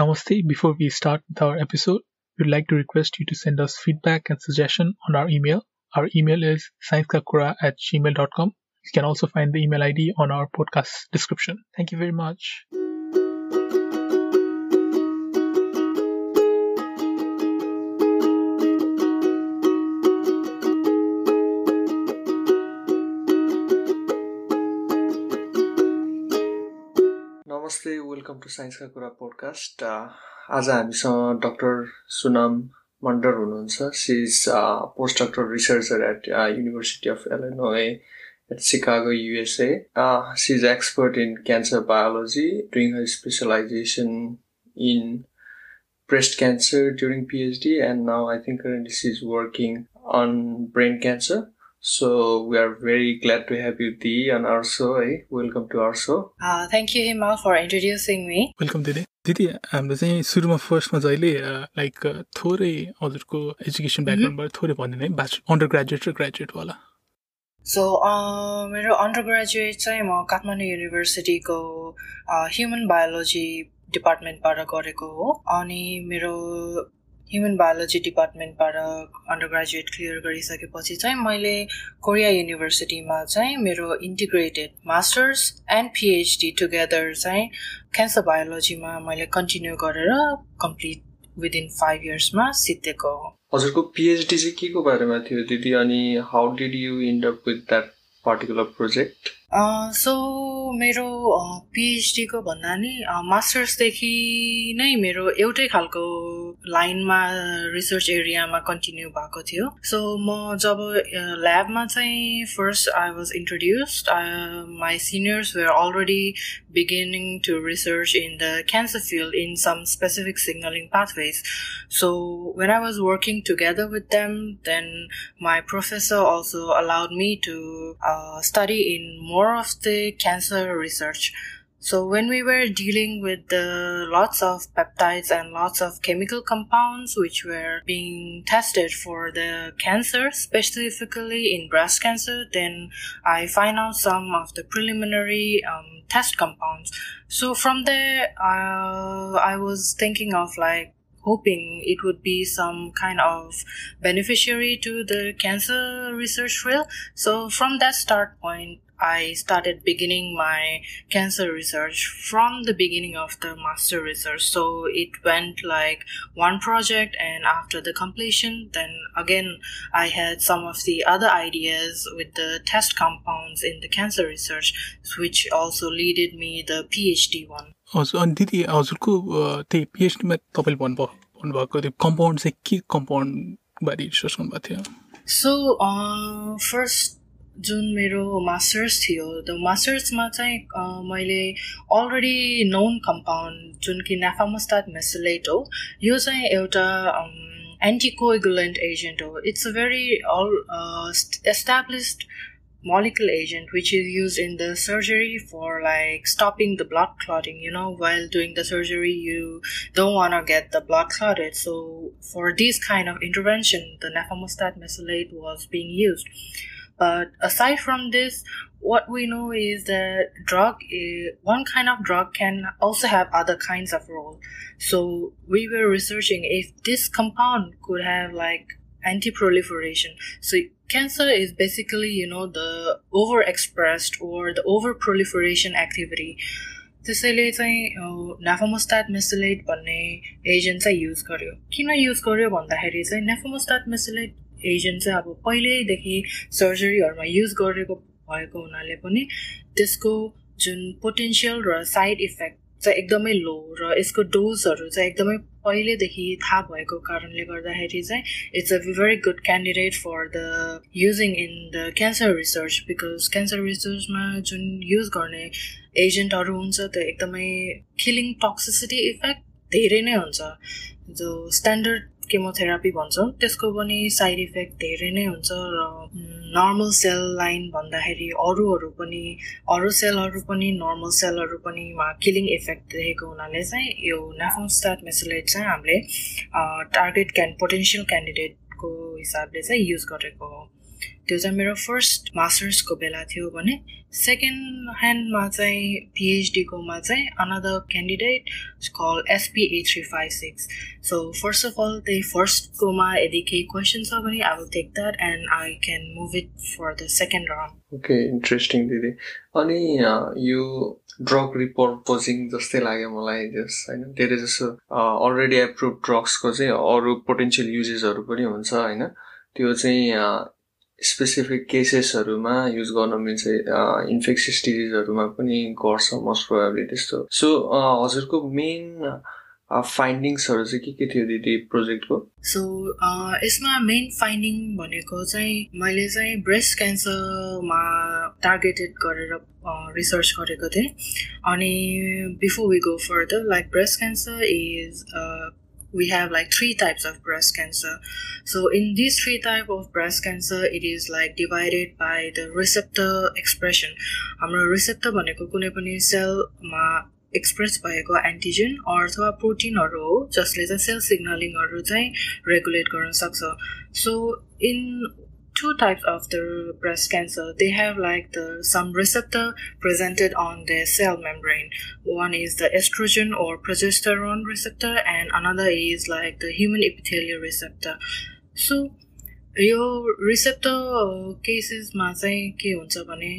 Namaste. Before we start with our episode, we'd like to request you to send us feedback and suggestion on our email. Our email is sciencekakura at gmail.com. You can also find the email ID on our podcast description. Thank you very much. Welcome to साइन्सका कुरा podcast आज हामीसँग doctor Sunam Mandar हुनुहुन्छ she is post doctor researcher at University of Illinois at Chicago USA she is expert in cancer biology doing her specialization in breast cancer during PhD, and now I think currently she's working on brain cancer. So we are very glad to have you, Dee, our show. Eh? Welcome to our show. Uh, thank you, Himal, for introducing me. Welcome दिदी दिदी हाम्रो चाहिँ सुरुमा फर्स्टमा जहिले like थोरै हजुरको education ब्याकग्राउन्डबाट थोरै भनिदिनु है ब्याच अन्डर ग्रेजुएट र ग्रेजुएटवाला सो मेरो अन्डर ग्रेजुएट चाहिँ म काठमाडौँ युनिभर्सिटीको ह्युमन बायोलोजी डिपार्टमेन्टबाट गरेको हो अनि मेरो ह्युमन बायोलोजी डिपार्टमेन्टबाट अन्डर ग्रेजुएट क्लियर गरिसकेपछि चाहिँ मैले कोरिया युनिभर्सिटीमा चाहिँ मेरो integrated masters and PhD together चाहिँ क्यान्सर बायोलोजीमा मैले कन्टिन्यू गरेर कम्प्लिट विदिन फाइभ इयर्समा सिद्धेको हो। हजुरको पिएचडी चाहिँ के को बारेमा थियो दिदी? अनि how did you end up with that particular project so मेरो पिएचडीको भन्दा नि मास्टर्सदेखि नै मेरो एउटै खालको लाइनमा रिसर्च एरियामा कन्टिन्यू भएको थियो. सो म जब ल्याबमा चाहिँ first I was introduced I my seniors were are already beginning to research in the cancer field in some specific signaling pathways so when I was working together with them then my professor also allowed me to study in more more of the cancer research. So when we were dealing with the lots of peptides and lots of chemical compounds which were being tested for the cancer, specifically in breast cancer, then I find out some of the preliminary um, test compounds. So from there, uh, I was thinking of like hoping it would be some kind of beneficiary to the cancer research field. So from that start point, I started beginning my cancer research from the beginning of the master research. So it went like one project, and after the completion, then again I had some of the other ideas with the test compounds in the cancer research, which also leaded me the PhD one. हजुर अनि दिदी हजुरको त्यही पिएचडीमा तपाईँले भन्नुभयो भन्नुभएको त्यो compound चाहिँ के कम्पाउन्डबारे रिसर्च गर्नुभएको थियो सो फर्स्ट जुन मेरो मास्टर्स थियो त्यो मास्टर्समा चाहिँ मैले अलरेडी नोन कम्पाउन्ड जुन कि नेफामोस्टाट मेसोलेट हो यो चाहिँ एउटा एन्टिकोइगुलेन्ट एजेन्ट हो it's a very well established molecule agent which is used in the surgery for like stopping the blood clotting you know while doing the surgery you don't want to get the blood clotted so for this kind of intervention the nafamostat mesylate was being used but aside from this, what we know is that drug, is, one kind of drug can also have other kinds of role. So we were researching if this compound could have like anti-proliferation. So cancer is basically, you know, the overexpressed or the overproliferation activity. त्यसैले चाहिँ नेफोमोस्टाट मेसिलेट भन्ने agent चाहिँ use गर्यो किन use गर्यो भन्दाखेरि चाहिँ नेफोमोस्टाट मेसिलेट agent चाहिँ अब पहिल्यैदेखि सर्जरीहरूमा युज गरेको भएको हुनाले पनि त्यसको जुन पोटेन्सियल र साइड इफेक्ट चाहिँ एकदमै लो र यसको डोजहरू चाहिँ एकदमै पहिलेदेखि थाहा भएको कारणले गर्दाखेरि चाहिँ it's a very good candidate for the using in the cancer research because cancer रिसर्चमा जुन युज गर्ने एजेन्टहरू हुन्छ त्यो एकदमै किलिङ टक्सिसिटी इफेक्ट धेरै नै हुन्छ। जो स्ट्यान्डर्ड केमोथेरापी भन्छौँ। त्यसको पनि साइड इफेक्ट धेरै नै हुन्छ र नर्मल सेल लाइन भन्दाखेरि अरूहरू पनि अरू सेलहरू पनि नर्मल सेलहरू पनि किलिङ इफेक्ट देखेको हुनाले चाहिँ यो नेफोन्स्टाट मेसोलेट चाहिँ हामीले टार्गेट क्यान पोटेन्सियल क्यान्डिडेटको हिसाबले चाहिँ युज गरेको हो। त्यो चाहिँ मेरो फर्स्ट मास्टर्सको बेला थियो भने सेकेन्ड ह्यान्डमा चाहिँ पिएचडीकोमा चाहिँ another candidate call SP three five six so first of all त्यही फर्स्टकोमा यदि केही क्वेसन छ भने I will take that and I can move it for the second round okay interesting दिदी अनि यो ड्रग रिपर्पोजिङ जस्तै लाग्यो मलाई जस होइन? धेरै जसो अलरेडी एप्रुभ ड्रग्सको चाहिँ अरू पोटेन्सियल युजेसहरू पनि हुन्छ होइन? त्यो चाहिँ स्पेसिफिक केसेसहरूमा युज गर्न मिल्छ इन्फेक्सियस डिजिजहरूमा पनि गर्छ मोस्ट प्रोभाबली त्यस्तो। सो हजुरको मेन फाइन्डिङ्सहरू चाहिँ के के थियो दिदी प्रोजेक्टको सो यसमा मेन फाइन्डिङ भनेको चाहिँ मैले चाहिँ ब्रेस्ट क्यान्सरमा टार्गेटेड गरेर रिसर्च गरेको थिएँ। अनि before we go further like breast cancer is we have like three types of breast cancer so in these three type of breast cancer it is like divided by the receptor expression हाम्रो कुनै पनि सेलमा express भएको antigen अथवा प्रोटिनहरू हो जसले चाहिँ sale सिग्नलिङहरू चाहिँ रेगुलेट गर्न सक्छ so in two types of the breast cancer. They have like the some receptor presented on the cell membrane. One is the estrogen or progesterone receptor, and another is like the human epithelial receptor. So यो receptor केसेसमा चाहिँ के हुन्छ भने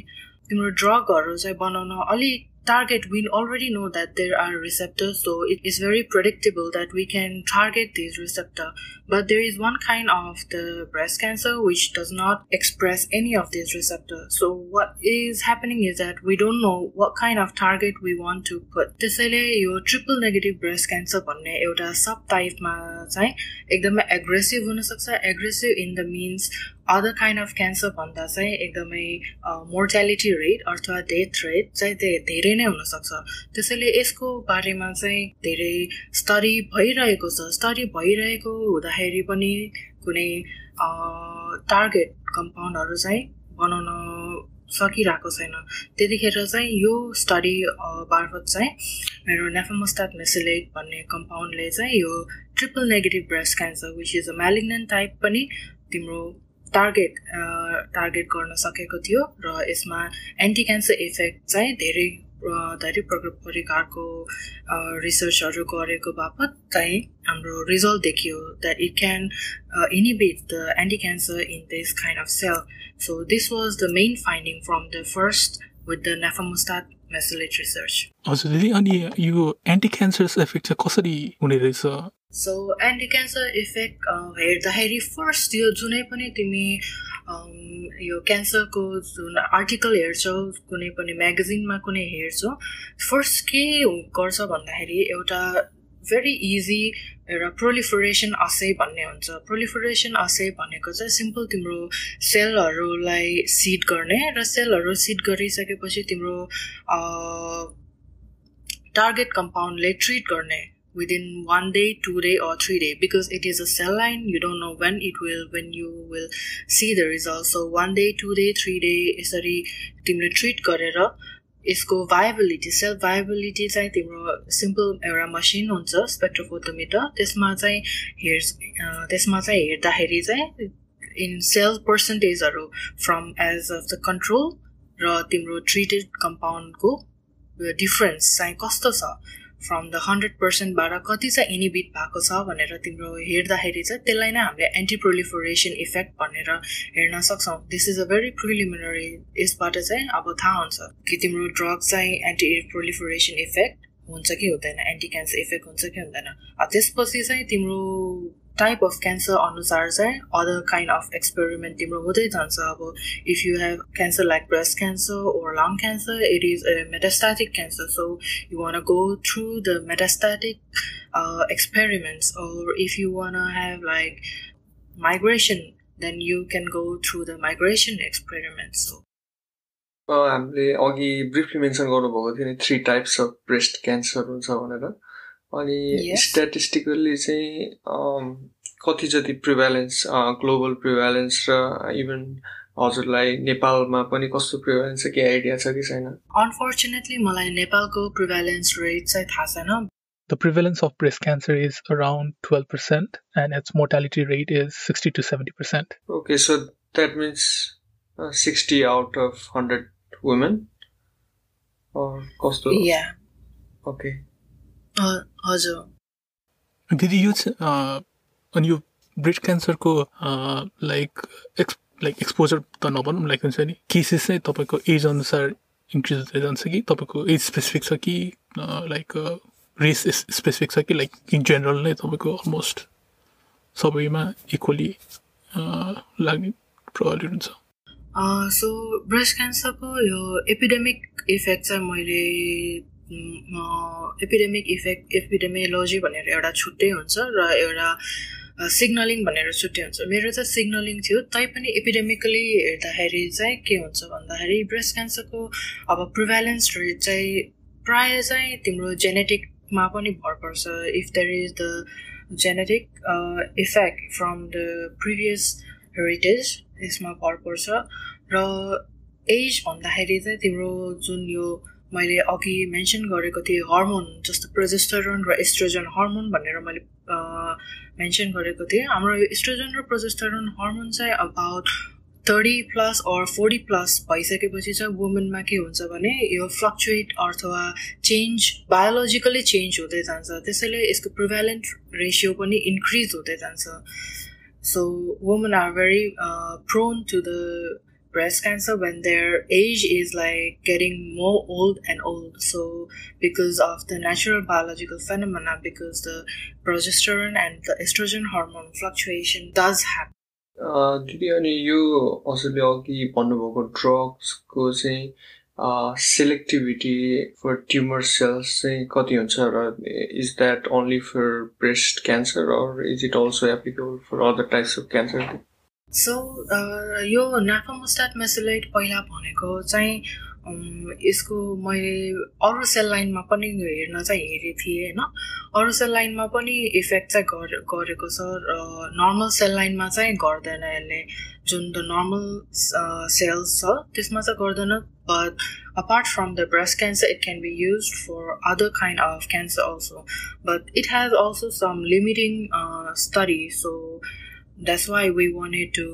तिम्रो ड्रगहरू चाहिँ बनाउन अलिक target, we already know that there are receptors, so it is very predictable that we can target these receptor. But there is one kind of the breast cancer which does not express any of these receptors. So what is happening is that we don't know what kind of target we want to put. त्यसैले यो triple negative breast cancer भन्ने एउटा सब टाइपमा चाहिँ एकदमै aggressive हुनसक्छ aggressive in the means other kind of cancer भन्दा चाहिँ एकदमै मोर्टालिटी रेट अथवा डेथ रेट चाहिँ धेरै नै हुनसक्छ। त्यसैले यसको बारेमा चाहिँ धेरै स्टडी भइरहेको छ। स्टडी भइरहेको हुँदाखेरि पनि कुनै टार्गेट कम्पाउन्डहरू चाहिँ बनाउन सकिरहेको छैन। त्यतिखेर चाहिँ यो स्टडी मार्फत चाहिँ मेरो नेफामोस्टाट मेसिलेट भन्ने कम्पाउन्डले चाहिँ यो triple negative breast cancer which is a malignant type पनि तिम्रो टार्गेट टार्गेट गर्न सकेको थियो र यसमा एन्टी क्यान्सर इफेक्ट चाहिँ धेरै धेरै प्रकारको रिसर्चहरू गरेको बापत चाहिँ हाम्रो रिजल्ट देखियो that it can inhibit the anti cancer in this kind of cell so this was the main finding from the first with the nafamostat mesylate research हजुर दिदी अनि यो एन्टी क्यान्सर इफेक्ट चाहिँ कसरी हुने रहेछ? सो एन्टी क्यान्सर इफेक्ट हेर्दाखेरि first यो जुनै पनि तिमी यो क्यान्सरको जुन आर्टिकल हेर्छौ कुनै पनि म्यागजिनमा कुनै हेर्छौ फर्स्ट के गर्छ भन्दाखेरि एउटा भेरी इजी एउटा प्रोलिफरेसन असै भन्ने हुन्छ। प्रोलिफरेसन असै भनेको चाहिँ सिम्पल तिम्रो सेलहरूलाई सिड गर्ने र सेलहरू सिड गरिसकेपछि तिम्रो टार्गेट कम्पाउन्डले ट्रिट गर्ने। Within one day two day or three day because it is a cell line. You don't know when it will when you will see the results so one day two day three day यसरी तिमीले treat गरेर यसको viability self viability चाहिँ तिम्रो simple एउटा machine हुन्छ स्पेक्ट्रोफोटोमिटर त्यसमा चाहिँ हेर्स त्यसमा चाहिँ हेर्दाखेरि चाहिँ in cell पर्सेन्टेजहरू from age of the control र तिम्रो ट्रिटेड कम्पाउन्डको डिफरेन्स चाहिँ कस्तो छ फ्रम द हन्ड्रेड पर्सेन्टबाट कति चाहिँ इनिबिट भएको छ भनेर तिम्रो हेर्दाखेरि चाहिँ त्यसलाई नै हामीले एन्टी प्रोलिफोरेसन इफेक्ट भनेर हेर्न सक्छौँ। This is a very preliminary यसबाट चाहिँ अब थाहा हुन्छ कि तिम्रो ड्रग चाहिँ एन्टी प्रोलिफोरेसन इफेक्ट हुन्छ कि हुँदैन एन्टी क्यान्सर इफेक्ट हुन्छ कि हुँदैन। त्यसपछि चाहिँ तिम्रो टाइप अफ क्यान्सर अनुसार चाहिँ अदर काइन्ड अफ एक्सपेरिमेन्ट तिम्रो हुँदै जान्छ अब if you have cancer like breast cancer or lung cancer it is a metastatic cancer so you want go through the metastatic experiments or if you want to have like migration then you can go through the migration experiments so हामीले अघि briefly mention गर्नुभएको थियो नि three types of breast cancer हुन्छ भनेर अनि statistically चाहिँ कति जति प्रिभ्यालेन्स ग्लोबल प्रिभ्यालेन्स र इभन हजुरलाई नेपालमा पनि कस्तो प्रिभ्यालेन्स छ के आइडिया छ कि छैन अनफोर्चुनेटली मलाई नेपालको प्रिभ्यालेन्स रेट चाहिँ थाहा छैन The prevalence of breast cancer is around 12% and its mortality rate is 60 to 70%. Okay, so that means uh, 60 out of 100 women or cost yeah okay uh, हजुर। दिदी यो अनि यो ब्रेस्ट क्यान्सरको लाइक एक्स लाइक एक्सपोजर त नभनौँ like हुन्छ नि केसेस चाहिँ तपाईँको एज अनुसार इन्क्रिज हुँदै जान्छ कि? तपाईँको एज स्पेसिफिक छ कि लाइक रेस स्पेसिफिक छ कि? लाइक इन जेनरल नै तपाईँको अलमोस्ट सबैमा इक्वली लाग्ने प्रब्लम हुन्छ। सो ब्रेस्ट क्यान्सरको यो एपिडेमिक इफेक्ट चाहिँ मैले एपिडेमिक इफेक्ट एपिडेमियोलोजी भनेर एउटा छुट्टै हुन्छ र एउटा सिग्नलिङ भनेर छुट्टै हुन्छ। मेरो चाहिँ सिग्नलिङ थियो तैपनि एपिडेमिकली हेर्दाखेरि चाहिँ के हुन्छ भन्दाखेरि ब्रेस्ट क्यान्सरको अब प्रिभ्यालेन्स रेट चाहिँ प्राय चाहिँ तिम्रो जेनेटिकमा पनि भर पर्छ if there is the genetic effect from the previous heritage यसमा भर पर्छ र एज भन्दाखेरि चाहिँ तिम्रो जुन यो मैले अघि मेन्सन गरेको थिएँ हर्मोन जस्तो प्रोजेस्टरोन र एस्ट्रोजन हर्मोन भनेर मैले मेन्सन गरेको थिएँ। हाम्रो यो एस्ट्रोजन र प्रोजेस्टरोन हर्मोन चाहिँ about thirty plus or forty plus भइसकेपछि चाहिँ वुमेनमा के हुन्छ भने यो फ्लक्चुएट अथवा चेन्ज बायोलोजिकली चेन्ज हुँदै जान्छ। त्यसैले यसको प्रिभ्यालेन्ट रेसियो पनि इन्क्रिज हुँदै जान्छ। So women are very prone to the breast cancer when their age is like getting more old and old so because of the natural biological phenomena because the progesterone and the estrogen hormone fluctuation does happen दिदी अनि यो हजुरले अघि भन्नुभएको ड्रग्सको चाहिँ सेलेक्टिभिटी for tumour sales चाहिँ कति हुन्छ र is that only for breast cancer or is it also applicable for other types of cancer so uh, यो नाफामोस्टाट मेसोलाइट पहिला भनेको चाहिँ यसको मैले अरू सेल लाइनमा पनि हेर्न चाहिँ हेरेको थिएँ होइन? अरू सेल लाइनमा पनि इफेक्ट चाहिँ गरेको छ र नर्मल सेल लाइनमा चाहिँ गर्दैन यसले। जुन द नर्मल सेल्स छ त्यसमा चाहिँ गर्दैन but apart from the breast cancer it can be use for other kind of cancer also but it has also some limiting study so that's why we wanted to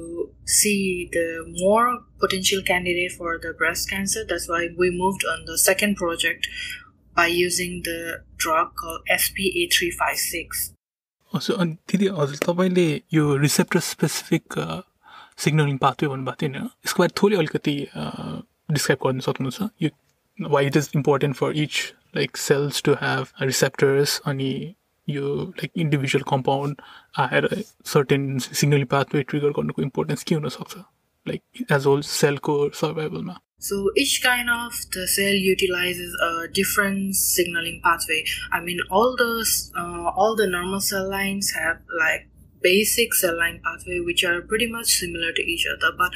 see the more potential candidate for the breast cancer that's why we moved on the second project by using the drug called SPA356 so अनि दिदी हजुर तपाईँले यो receptor specific signalling pathway भन्नुभएको थियो नि यसको बारे थोरै अलिकति डिस्क्राइब गर्न सक्नुहुन्छ यो why it is important for each like cells to have receptors अनि यो लाइक इन्डिभिजुअल कम्पाउन्ड आएर सर्टेन सिग्नल पाथवे ट्रिगर गर्नुको इम्पोर्टेन्स के हुनसक्छ like as whole सेलको सर्भाइभलमा So each kind of the cell utilizes a different signaling pathway. I mean, all those, uh, all the normal cell lines have like basic cell line pathway, which are pretty much similar to each other. But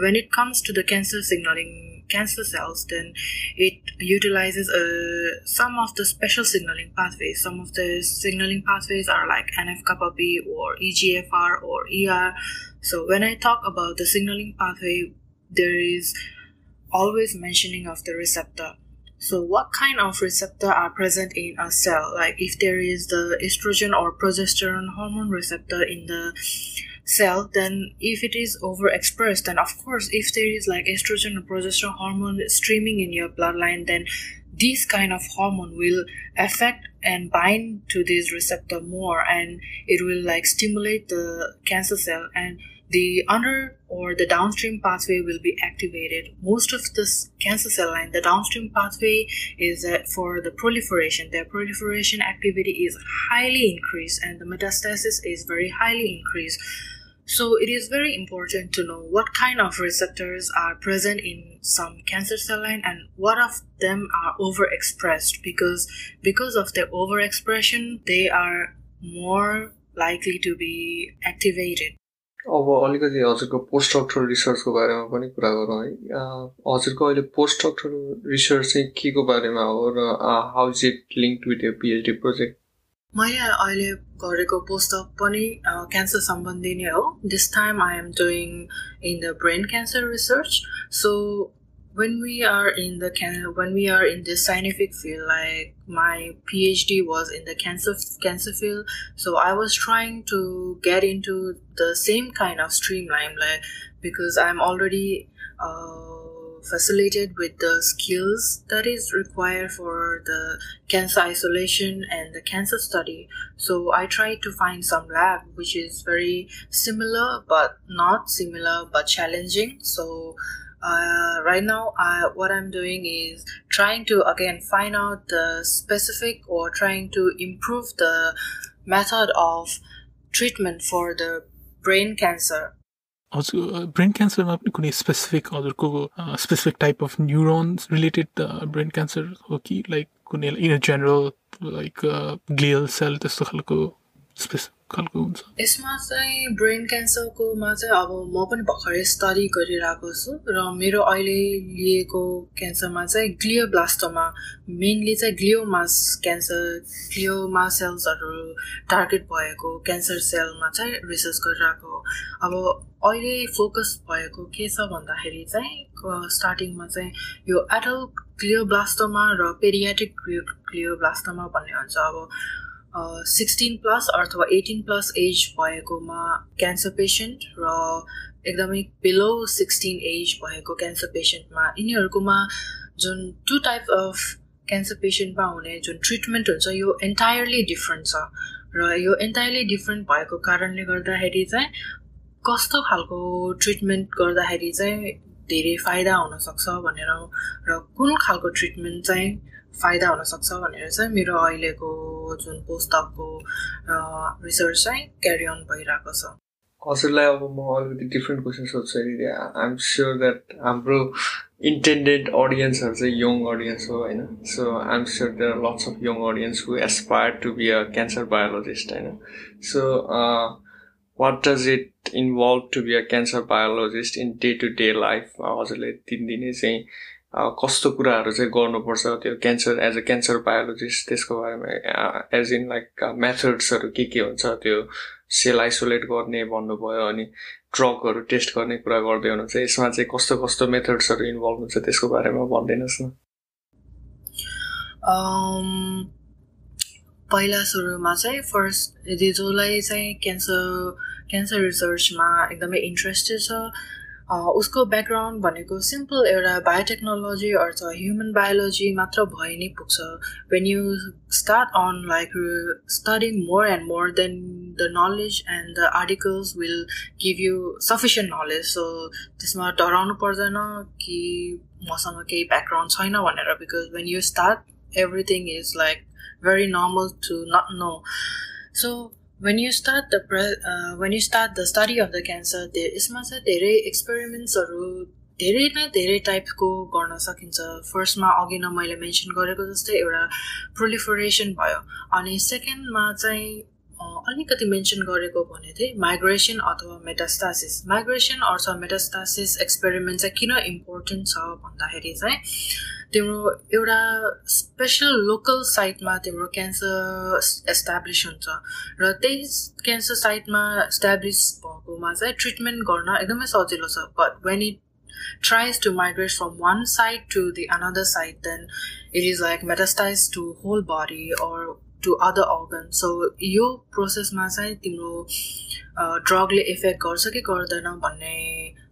when it comes to the cancer signaling cancer cells, then it utilizes uh, some of the special signaling pathways. Some of the signaling pathways are like NF-kappa B or EGFR or ER. So when I talk about the signaling pathway, there is always mentioning of the receptor. So, what kind of receptor are present in a cell? Like, if there is the estrogen or progesterone hormone receptor in the cell, then if it is overexpressed, then of course, if there is like estrogen or progesterone hormone streaming in your bloodline, then this kind of hormone will affect and bind to this receptor more and it will like stimulate the cancer cell and the under or the downstream pathway will be activated. Most of this cancer cell line, the downstream pathway is for the proliferation. Their proliferation activity is highly increased and the metastasis is very highly increased. So it is very important to know what kind of receptors are present in some cancer cell line and what of them are overexpressed because because of their overexpression they are more likely to be activated. अब अलिकति हजुरको post doctor रिसर्चको बारेमा पनि कुरा गरौँ है। हजुरको अहिले पोस्ट डक्टर रिसर्च चाहिँ के को बारेमा हो र how is it link with यो पिएचडी प्रोजेक्ट मैले अहिले गरेको पुस्तक पनि क्यान्सर सम्बन्धी नै हो। This time I am doing in the brain cancer research so when we are in the can when we are in this scientific field like my phd was in the cancer cancer field so i was trying to get into the same kind of streamline like because i'm already uh, facilitated with the skills that is required for the cancer isolation and the cancer study. So I tried to find some lab which is very similar but not similar but challenging. So uh, right now I, what i'm doing is trying to again find out the specific or trying to improve the method of treatment for the brain cancer हजुर brain क्यान्सरमा पनि कुनै specific हजुरको specific type of neurons related brain cancer हो कि like कुनै in general like glial cell त्यस्तो खालको specific खालको हुन्छ। यसमा चाहिँ ब्रेन क्यान्सरकोमा चाहिँ अब म पनि भर्खरै स्टडी गरिरहेको छु र मेरो अहिले लिएको क्यान्सरमा चाहिँ ग्लियोब्लास्टोमा मेनली चाहिँ ग्लियोमास क्यान्सर ग्लियोमा सेल्सहरू टार्गेट भएको क्यान्सर सेलमा चाहिँ रिसर्च गरिरहेको अब अहिले फोकस भएको के छ भन्दाखेरि चाहिँ स्टार्टिङमा चाहिँ यो एडल्ट ग्लियोब्लास्टोमा र पेरियाटिक ग्लियो ग्लियोब्लास्टोमा भन्ने हुन्छ। अब सिक्सटिन प्लस अथवा एटिन प्लस एज भएकोमा क्यान्सर पेसेन्ट र एकदमै बिलो सिक्सटिन एज भएको क्यान्सर पेसेन्टमा यिनीहरूकोमा जुन टु टाइप अफ क्यान्सर पेसेन्टमा हुने जुन ट्रिटमेन्ट हुन्छ यो एन्टायरली डिफ्रेन्ट छ। र यो एन्टायरली डिफ्रेन्ट भएको कारणले गर्दाखेरि चाहिँ कस्तो खालको ट्रिटमेन्ट गर्दाखेरि चाहिँ धेरै फाइदा हुनसक्छ भनेर र कुन खालको ट्रिटमेन्ट चाहिँ फाइदा हुनसक्छ भनेर चाहिँ मेरो अहिलेको जुन पोस्टकको रिसर्च चाहिँ क्यारी अन भइरहेको छ। हजुरलाई अब म अलिकति डिफ्रेन्ट क्वेसन सोध्छु आइएम स्योर द्याट हाम्रो इन्टेन्डेड अडियन्सहरू चाहिँ यङ अडियन्स हो होइन? So I'm sure there lots of young audience who aspire to be a cancer biologist होइन? So what does it involve to be a cancer biologist in day to day life हजुरले दिनदिनै चाहिँ कस्तो कुराहरू चाहिँ गर्नुपर्छ त्यो cancer as a cancer biologist त्यसको बारेमा एज इन लाइक मेथड्सहरू के के हुन्छ त्यो सेल आइसोलेट गर्ने भन्नुभयो अनि ड्रगहरू टेस्ट गर्ने कुरा गर्दै हुनुहुन्छ यसमा चाहिँ कस्तो कस्तो मेथड्सहरू इन्भल्भ हुन्छ त्यसको बारेमा भनिदिनुहोस् न। पहिला सुरुमा चाहिँ फर्स्ट जसलाई चाहिँ क्यान्सर क्यान्सर रिसर्चमा एकदमै इन्ट्रेस्टेड छ उसको ब्याकग्राउन्ड भनेको सिम्पल एउटा बायोटेक्नोलोजी अथवा ह्युमन बायोलोजी मात्र भए नै पुग्छ। When you start on like studying more and more then the knowledge and the articles will give you sufficient knowledge so त्यसमा डराउनु पर्दैन कि मसँग केही ब्याकग्राउन्ड छैन भनेर because when you start everything is like very normal to not know so when you start the uh, when you start the study of the cancer यसमा चाहिँ धेरै एक्सपेरिमेन्ट्सहरू धेरै न धेरै टाइपको गर्न सकिन्छ। फर्स्टमा अघि न मैले मेन्सन गरेको जस्तै एउटा प्रोलिफरेसन भयो। अनि सेकेन्डमा चाहिँ अलिकति मेन्सन गरेको भने थिएँ माइग्रेसन अथवा मेटास्टासिस। माइग्रेसन अथवा मेटास्टासिस एक्सपेरिमेन्ट चाहिँ किन इम्पोर्टेन्ट छ भन्दाखेरि चाहिँ तिम्रो एउटा स्पेसल लोकल साइटमा तिम्रो क्यान्सर एस्टाब्लिस हुन्छ र त्यही क्यान्सर साइटमा इस्टाब्लिस भएकोमा चाहिँ ट्रिटमेन्ट गर्न एकदमै सजिलो छ। But when it tries to migrate from one side to the another side then it is like metastasize to whole body or to other organ so यो प्रोसेसमा चाहिँ तिम्रो ड्रगले इफेक्ट गर्छ कि गर्दैन भन्ने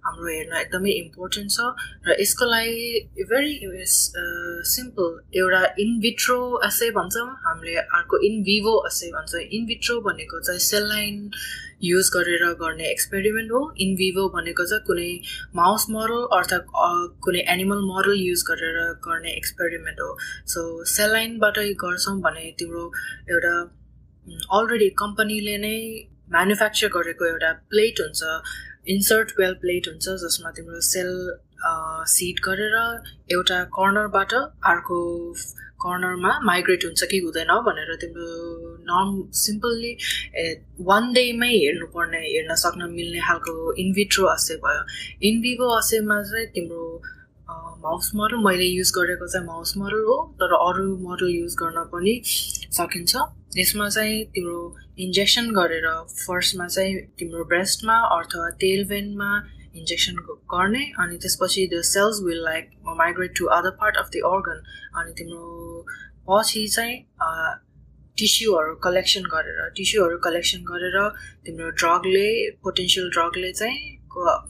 हाम्रो हेर्न एकदमै इम्पोर्टेन्ट छ र यसको लागि भेरी सिम्पल एउटा इनभिट्रो एसे भन्छौँ। हामीले अर्को इनभिभो एसे भन्छ। इनभिट्रो भनेको चाहिँ सेल लाइन युज गरेर गर्ने एक्सपेरिमेन्ट हो। इनभिभो भनेको चाहिँ कुनै माउस मोडल अर्थात् कुनै एनिमल मोडल युज गरेर गर्ने एक्सपेरिमेन्ट हो। सो सेल लाइनबाट गर्छौँ भने तिम्रो एउटा अलरेडी कम्पनीले नै म्यानुफ्याक्चर गरेको एउटा प्लेट हुन्छ। इन्सर्ट वेल प्लेट हुन्छ जसमा तिम्रो सेल सिड गरेर एउटा कर्नरबाट अर्को कर्नरमा माइग्रेट हुन्छ कि हुँदैन भनेर तिम्रो नर्म सिम्पल्ली वान डेमै हेर्नुपर्ने हेर्न सक्न मिल्ने खालको इन्भिट्रो असे भयो। इनभिभो असेमा चाहिँ तिम्रो माउस मोडल मैले युज गरेको चाहिँ माउस मोडल हो तर अरू मोडल युज गर्न पनि सकिन्छ। यसमा चाहिँ तिम्रो इन्जेक्सन गरेर फर्स्टमा चाहिँ तिम्रो ब्रेस्टमा अथवा टेल भेनमा इन्जेक्सन गर्ने अनि त्यसपछि the cells will like migrate to other part of the organ अनि तिम्रो पछि चाहिँ टिस्युहरू कलेक्सन गरेर टिस्युहरू कलेक्सन गरेर तिम्रो ड्रगले पोटेन्सियल ड्रगले चाहिँ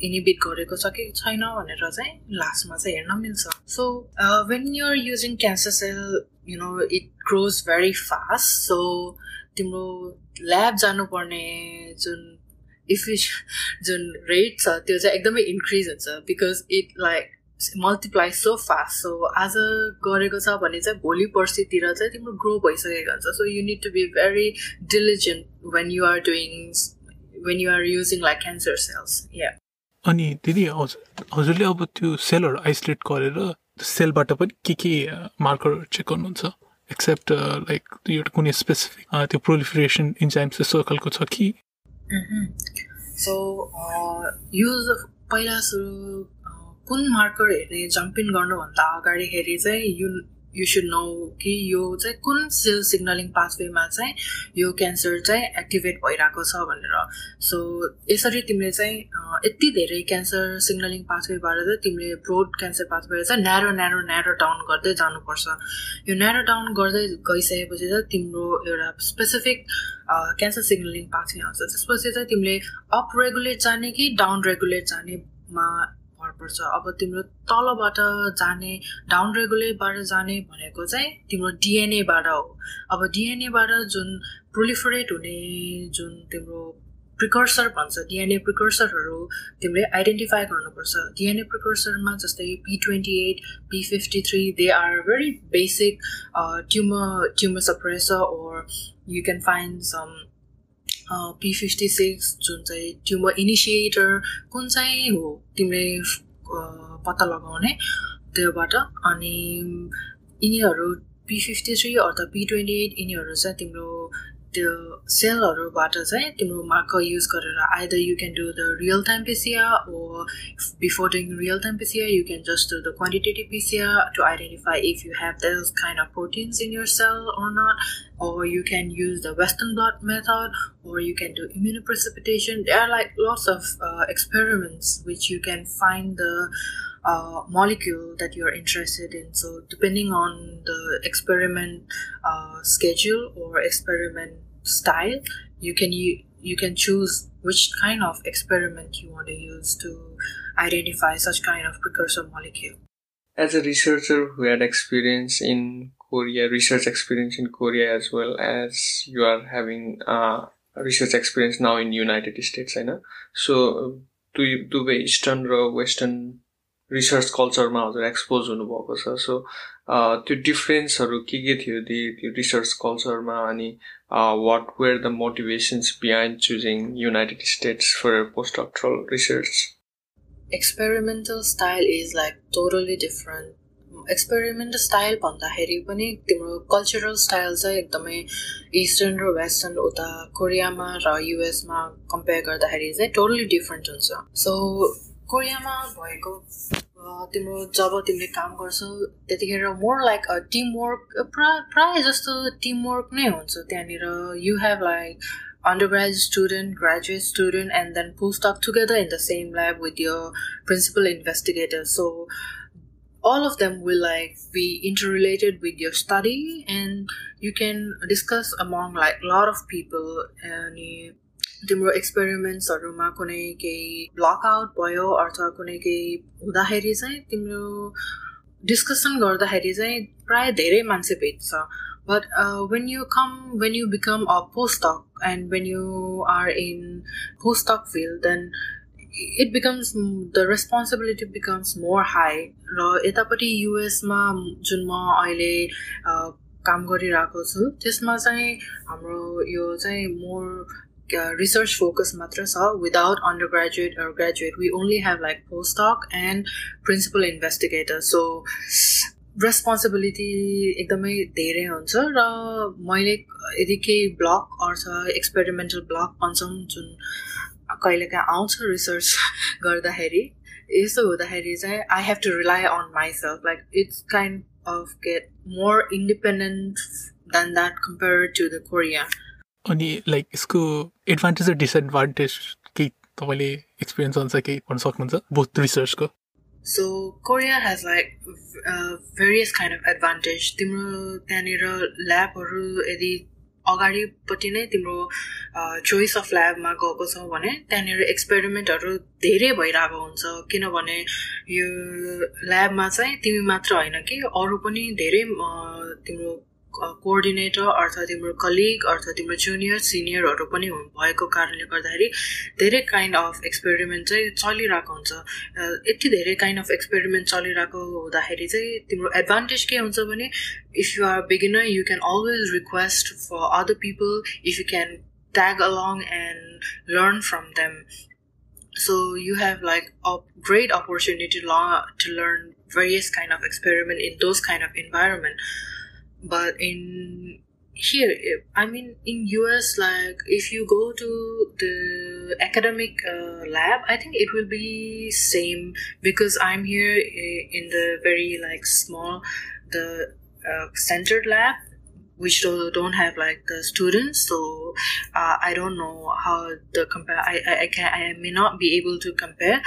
इनिबिट गरेको छ कि छैन भनेर चाहिँ लास्टमा चाहिँ हेर्न मिल्छ। So when you're using cancer cell you know it grows very fast so तिम्रो ल्याब जानुपर्ने जुन इफिस जुन रेट छ त्यो चाहिँ एकदमै इन्क्रिज हुन्छ because it like multiply so fast so आज गरेको छ भने चाहिँ भोलि पर्सितिर चाहिँ तिम्रो ग्रो भइसकेको हुन्छ। So you need to be very diligent when you are doing when you are using like cancer cells या अनि दिदी हजुर हजुरले अब त्यो सेलहरू आइसोलेट गरेर सेलबाट पनि के के मार्कर चेक गर्नुहुन्छ? एक्सेप्ट लाइक यो कुनै स्पेसिफिक त्यो प्रोलिफरेसन इन्जाइम्स यस्तो खालको छ कि? सो यो पहिला सुरु कुन मार्कर हेर्ने जम्पिन गर्नुभन्दा अगाडिखेरि चाहिँ यो यु सुड नो कि यो चाहिँ कुन सेल सिग्नलिङ पाथवेमा चाहिँ यो क्यान्सर चाहिँ एक्टिभेट भइरहेको छ भनेर। सो यसरी तिमीले चाहिँ यति धेरै क्यान्सर सिग्नलिङ पाथवेबाट चाहिँ तिमीले ब्रोड क्यान्सर पाथवे चाहिँ न्यारो न्यारो न्यारो डाउन गर्दै जानुपर्छ। यो न्यारो डाउन गर्दै गइसकेपछि चाहिँ तिम्रो एउटा स्पेसिफिक क्यान्सर सिग्नलिङ पाथवे आउँछ। त्यसपछि चाहिँ तिमीले अप रेगुलेट जाने कि डाउन रेगुलेट जानेमा भर पर्छ अब तिम्रो तलबाट जाने डाउन रेगुलेटबाट जाने भनेको चाहिँ तिम्रो डिएनएबाट हो। अब डिएनएबाट जुन प्रोलिफरेट हुने जुन तिम्रो प्रिकर्सर भन्छ डिएनए प्रिकर्सरहरू तिमीले आइडेन्टिफाई गर्नुपर्छ। डिएनए प्रिकर्सरमा जस्तै P twenty eight P fifty three they are very basic tumour tumour suppressor or you can find some P fifty six जुन चाहिँ ट्युमर इनिसिएटर कुन चाहिँ हो? तिमीले पत्ता लगाउने त्योबाट अनि यिनीहरू पी फिफ्टी थ्री अर्थात् पी ट्वेन्टी एट यिनीहरू चाहिँ तिम्रो त्यो सेलहरूबाट चाहिँ तिम्रो मार्कर युज गरेर either you can do the real time PCR or before doing real time PCR you can just do the quantitative PCR to identify if you have this kind of proteins in your cell or not or you can use the western blot method or you can do immunoprecipitation there are like lots of uh, experiments which you can find the uh, molecule that you're interested in. So, depending on the experiment uh, schedule or experiment style, you can you, you can choose which kind of experiment you want to use to identify such kind of precursor molecule. As a researcher who had experience in Korea, research experience in Korea as well as you are having uh, research experience now in United States, I know. So, do दुवै eastern र western research कल्चरमा हजुर expose हुनुभएको छ. So त्यो डिफ्रेन्सहरू के के थियो त्यो रिसर्च कल्चरमा अनि what were the motivations behind choosing United States for post doctoral research experimental style is like totally different experimental style भन्दाखेरि पनि तिम्रो कल्चरल स्टाइल चाहिँ एकदमै इस्टर्न र वेस्टर्न उता कोरियामा र युएसमा कम्पेयर गर्दाखेरि चाहिँ टोटली डिफ्रेन्ट हुन्छ. सो कोरियामा भएको तिम्रो जब तिमीले काम गर्छौ त्यतिखेर मोर लाइक अ टिमवर्क प्राय प्रायः जस्तो टिमवर्क नै हुन्छ त्यहाँनिर you have like undergrad student, graduate student, and then postdoc together in the same lab with your principal investigator. So all of them will like be interrelated with your study, and you can discuss among like a lot of people. And तिम्रो एक्सपेरिमेन्ट्सहरूमा कुनै केही ब्लकआउट भयो अथवा कुनै केही हुँदाखेरि चाहिँ तिम्रो डिस्कसन गर्दाखेरि चाहिँ प्राय धेरै मान्छे भेट्छ। But when you come when you become a postdoc and when you are in postdoc field then it becomes the responsibility becomes more high र यतापट्टि युएसमा जुन म अहिले काम गरिरहेको छु त्यसमा चाहिँ हाम्रो यो चाहिँ more uh, research focus matra sa without undergraduate or graduate we only have like postdoc and principal investigator so responsibility एकदमै धेरै हुन्छ र मैले यदि केही ब्लक अथवा एक्सपेरिमेन्टल ब्लक भन्छौँ जुन कहिलेकाहीँ आउँछ रिसर्च गर्दाखेरि यस्तो हुँदाखेरि चाहिँ I have to rely on myself like it's kind of get more independent than that compare to the Korea अनि लाइक यसको एडभान्टेज र डिसएडभान्टेज केही तपाईँले एक्सपिरियन्स अनुसार केही भन्न सक्नुहुन्छ? Both रिसर्चको so Korea has like various kind of advantage तिम्रो त्यहाँनिर ल्याबहरू यदि अगाडिपट्टि नै तिम्रो चोइस अफ ल्याबमा गएको छौ भने त्यहाँनिर एक्सपेरिमेन्टहरू धेरै भइरहेको हुन्छ। किनभने यो ल्याबमा चाहिँ तिमी मात्र होइन कि अरू पनि धेरै तिम्रो कोअर्डिनेटर अर्थात् तिम्रो कलिग अर्थात् तिम्रो जुनियर सिनियरहरू पनि भएको कारणले गर्दाखेरि धेरै काइन्ड अफ एक्सपेरिमेन्ट चाहिँ चलिरहेको हुन्छ। यति धेरै काइन्ड अफ एक्सपेरिमेन्ट चलिरहेको हुँदाखेरि चाहिँ तिम्रो एडभान्टेज के हुन्छ भने if you are beginner you can always request for other people if you can tag along and learn from them. So you have like a great opportunity to learn various kind of experiment in those kind of environment but in here i mean in us like if you go to the academic uh, lab i think it will be same because i'm here eh, in the very like small the uh, centered lab which don't have like the students. So uh, i don't know how the compare I, I, I can i may not be able to compare.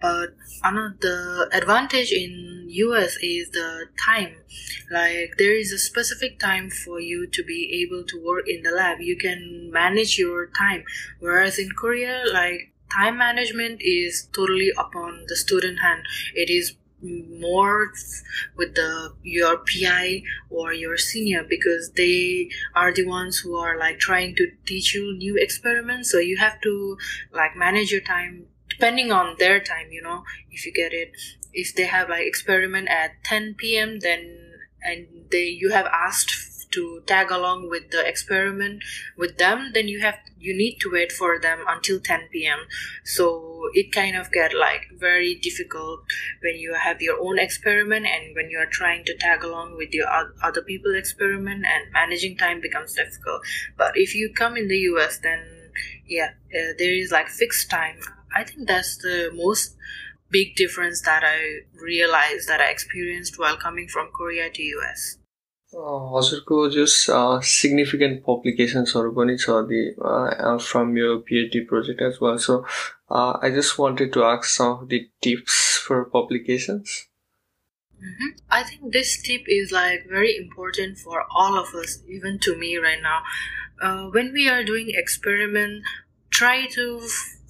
But another advantage in us is the time. Like there is a specific time for you to be able to work in the lab. You can manage your time. Whereas in korea like time management is totally upon the student hand. It is more with the your PI or your senior because they are the ones who are like trying to teach you new experiments. So you have to like manage your time depending on their time you know if you get it. If they have like experiment at 10 p.m then and they you have asked to tag along with the experiment with them then you have you need to wait for them until 10 p.m so it kind of get like very difficult when you have your own experiment and when you are trying to tag along with your other people experiment and managing time becomes difficult. But if you come in the us then yeah uh, there is like fixed time. I think that's the most big difference that i realized that i experienced while coming from korea to us हजुरको जस significant पब्लिकेसन्सहरू पनि छ the from यो PhD project as well so I just wanted to ask some of the tips for publications Mm-hmm. I think this tip is like very important for all of us, even to me right now. Uh, when we are doing experiment, try to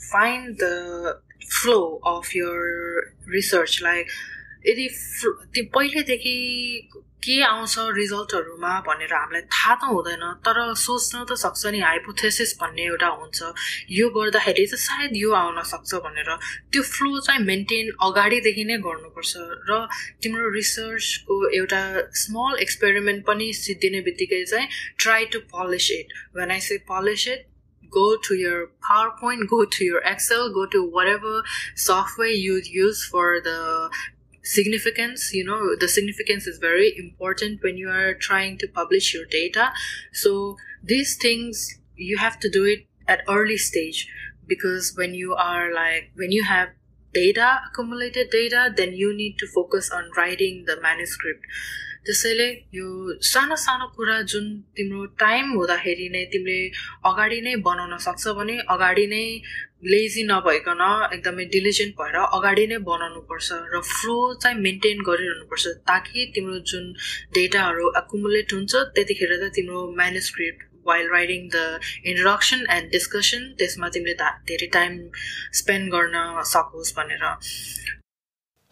find the flow of your research. Like, यदि पहिलेदेखि के आउँछ रिजल्टहरूमा भनेर हामीलाई थाहा त हुँदैन तर सोच्न त सक्छ नि हाइपोथेसिस भन्ने एउटा हुन्छ। यो गर्दाखेरि चाहिँ सायद यो आउन सक्छ भनेर। त्यो फ्लो चाहिँ मेन्टेन अगाडिदेखि नै गर्नुपर्छ र तिम्रो रिसर्चको एउटा स्मल एक्सपेरिमेन्ट पनि सिद्धिने बित्तिकै चाहिँ try to polish it when I say polish it go to your PowerPoint, go to your Excel, go to whatever software you use for the significance you know the significance is very important when you are trying to publish your data. So these things you have to do it at early stage because when you are like when you have data accumulated data then you need to focus on writing the manuscript त्यसैले यो सानो सानो कुरा जुन तिम्रो time हुँदाखेरि नै तिमीले अगाडि नै बनाउन सक्छ भने अगाडि नै लेजी नभइकन एकदमै डिलिजेन्ट भएर अगाडि नै बनाउनुपर्छ र फ्लो चाहिँ मेन्टेन गरिरहनुपर्छ ताकि तिम्रो जुन डेटाहरू एकुमुलेट हुन्छ त्यतिखेर चाहिँ तिम्रो manuscript while writing the introduction and discussion त्यसमा तिमीले धेरै टाइम स्पेन्ड गर्न सकोस् भनेर।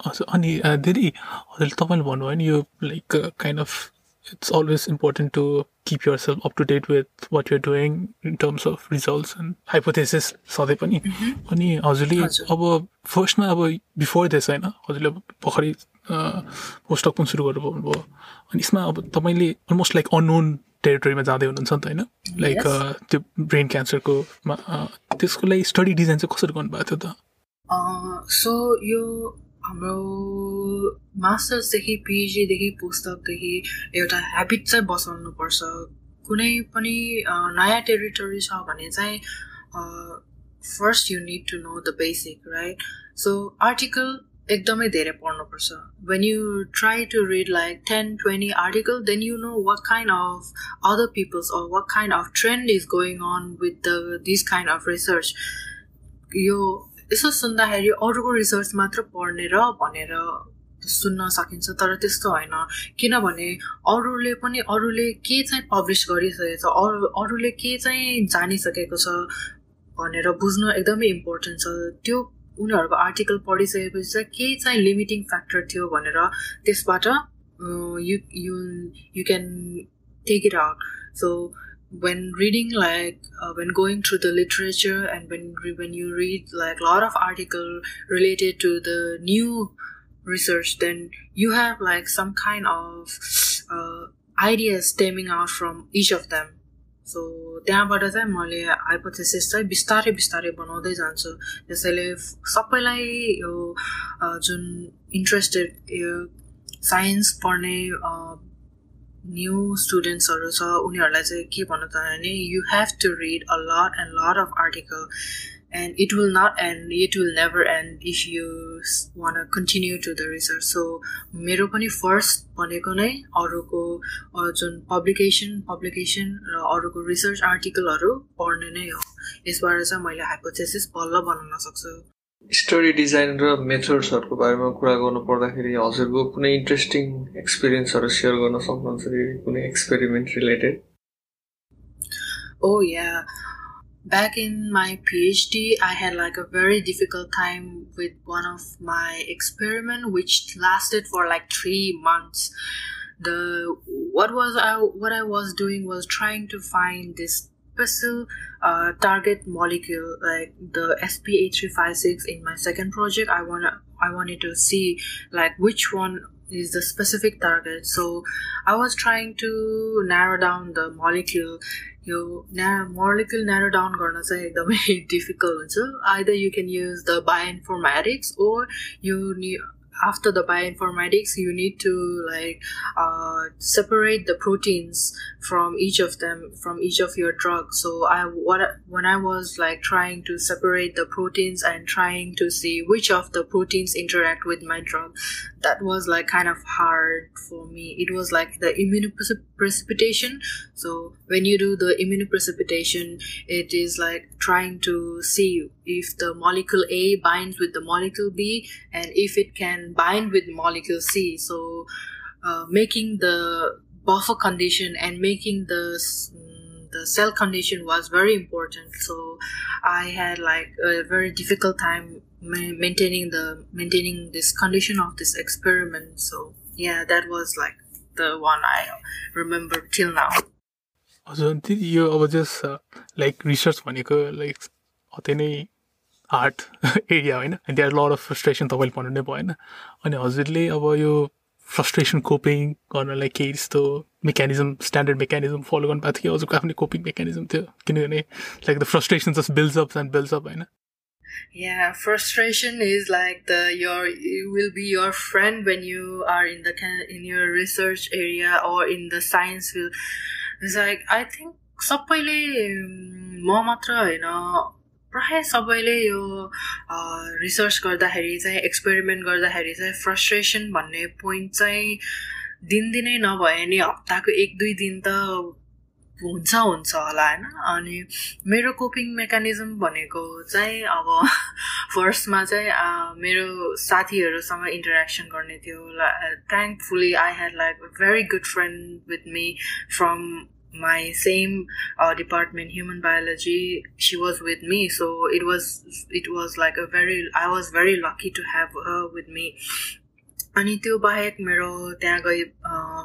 अनि दिदी हजुरले तपाईँले भन्नुभयो नि यो like kind of it's always important to keep yourself up to date with what you're doing in terms of results and hypothesis सधैँ पनि। अनि हजुरले अब फर्स्टमा अब बिफोर दिस होइन हजुरले अब भर्खरै पोस्टक पनि सुरु गर्नुभयो अनि यसमा अब तपाईँले अलमोस्ट लाइक अननोन टेरिटोरीमा जाँदै हुनुहुन्छ नि त होइन? लाइक त्यो ब्रेन क्यान्सरको त्यसको लागि स्टडी डिजाइन चाहिँ कसरी गर्नुभएको थियो त? सो यो हाम्रो मास्टर्सदेखि पिएचडीदेखि पुस्तकदेखि एउटा ह्याबिट चाहिँ बसाउनुपर्छ। कुनै पनि नयाँ टेरिटोरी छ भने चाहिँ first you need to know the basic right so article एकदमै धेरै पढ्नुपर्छ। When you try to read like ten twenty article then you know what kind of other people's or what kind of trend is going on with the this kind of research यो यसो सुन्दाखेरि अरूको research मात्र पढ्ने र भनेर सुन्न सकिन्छ तर त्यस्तो होइन। किनभने अरूले पनि अरूले के चाहिँ पब्लिस गरिसकेको छ अरू अरूले के चाहिँ जानिसकेको छ भनेर बुझ्न एकदमै इम्पोर्टेन्ट छ। त्यो उनीहरूको आर्टिकल पढिसकेपछि चाहिँ केही चाहिँ लिमिटिङ फ्याक्टर थियो भनेर त्यसबाट you you you can take it out so when reading like uh, when going through the literature and when when you read like a lot of article related to the new research, then you have like some kind of uh, ideas stemming out from each of them. So त्यहाँबाट चाहिँ मैले hypothesis चाहिँ बिस्तारै बिस्तारै बनाउँदै जान्छु त्यसैले सबैलाई यो जुन इन्ट्रेस्टेड यो साइन्स पढ्ने न्यू स्टुडेन्ट्सहरू छ उनीहरूलाई चाहिँ के भन्न चाहन्छु भने you have to read a lot and lot of article it will not end it will never end if you want to continue to the research. So मेरो पनि फर्स्ट भनेको नै अरूको जुन पब्लिकेसन पब्लिकेसन र अरूको रिसर्च आर्टिकलहरू पढ्ने नै हो। यसबाट चाहिँ मैले हाइपोथेसिस बल्ल बनाउन सक्छु। स्टडी डिजाइन र मेथड्सहरूको बारेमा कुरा गर्नु पर्दाखेरि हजुरको कुनै इन्ट्रेस्टिङ एक्सपिरियन्सहरू सेयर गर्न सक्नुहुन्छ कुनै एक्सपेरिमेन्ट रिलेटेड ओ या back in my phd i had like a very difficult time with one of my experiment which lasted for like three months the what was i what i was doing was trying to find this special uh, target molecule like the sp8356 in my second project i want to i wanted to see like which one is the specific target so i was trying to narrow down the molecule यो न्या molecule narrow down गर्न चाहिँ एकदमै difficult हुन्छ either you can use the bioinformatics or you after the bioinformatics you need to like uh, separate the proteins from each of them from each of your drugs so i what when i was like trying to separate the proteins and trying to see which of the proteins interact with my drug that was like kind of hard for me. It was like the immunoprecipitation. So when you do the immunoprecipitation it is like trying to see if the molecule a binds with the molecule b and if it can bind with molecule C. So uh, making the buffer condition and making the mm, the cell condition was very important. So I had like a very difficult time maintaining the maintaining this condition of this experiment. So yeah, that was like the one I remember till now. हजुर यो अब just like research भनेको like अति नै art area होइन? अनि त्यहाँ लड of frustration तपाईँले भन्नु नै भएन। अनि हजुरले अब यो फ्रस्ट्रेसन कोपिङ गर्नलाई केही यस्तो मेकानिजम स्ट्यान्डर्ड मेकानिजम फलो गर्नु भएको थियो कि हजुरको आफ्नै कोपिङ मेकानिजम थियो? किनभने like the frustration just up and up होइन? Yeah, frustration is like the your it will be your friend when you are in the in your research area or in the science field. It's like I think सबैले म मात्र होइन प्रायः सबैले यो research गर्दाखेरि चाहिँ एक्सपेरिमेन्ट गर्दाखेरि चाहिँ फ्रस्ट्रेसन भन्ने पोइन्ट चाहिँ दिनदिनै नभए नि हप्ताको एक दुई दिन त हुन्छ हुन्छ होला होइन? अनि मेरो कोपिङ मेकानिजम भनेको चाहिँ अब फर्स्टमा चाहिँ मेरो साथीहरूसँग इन्टरेक्सन गर्ने थियो। Thankfully I had like very good friend with me from my same uh, department human biology she was with me so it was it was like a very i was very lucky to have her with me अनि त्यो बाहेक मेरो त्यहाँ गइ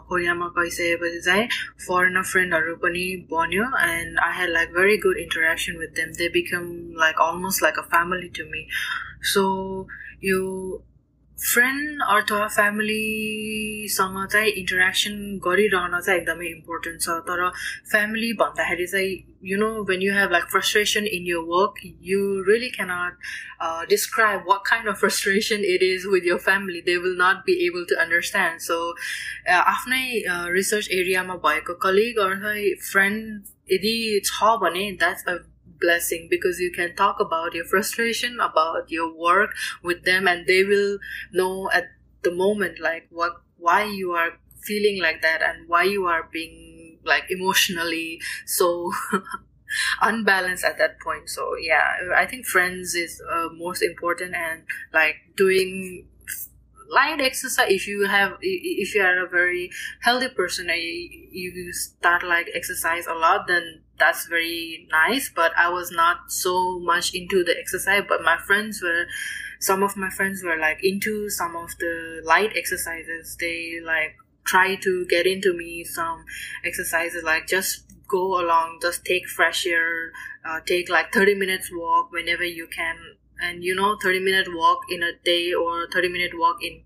कोरियामा गइसकेपछि चाहिँ foreigner फ्रेन्डहरू पनि बन्यो and I had like very good interaction with them they become like almost like a family to me so यो फ्रेन्ड अथवा फ्यामिलीसँग चाहिँ इन्टरेक्सन गरिरहन चाहिँ एकदमै इम्पोर्टेन्ट छ। तर फ्यामिली भन्दाखेरि चाहिँ you know when you have like frustration in your work you really cannot describe what kind of frustration it is with your family they will not be able to understand so आफ्नै research एरियामा भएको colleague अथवा friend यदि छ भने that's a blessing because you can talk about your frustration about your work with them and they will know at the moment like what why you are feeling like that and why you are being like emotionally so unbalanced at that point. So yeah, I think friends is uh, most important and like doing light exercise if you have if you are a very healthy person you start like exercise a lot then that's very nice but i was not so much into the exercise but my friends were some of my friends were like into some of the light exercises. They like try to get into me some exercises like just go along just take fresh air uh, take like 30 minutes walk whenever you can. And you know 30 minute walk in a day or 30 minute walk in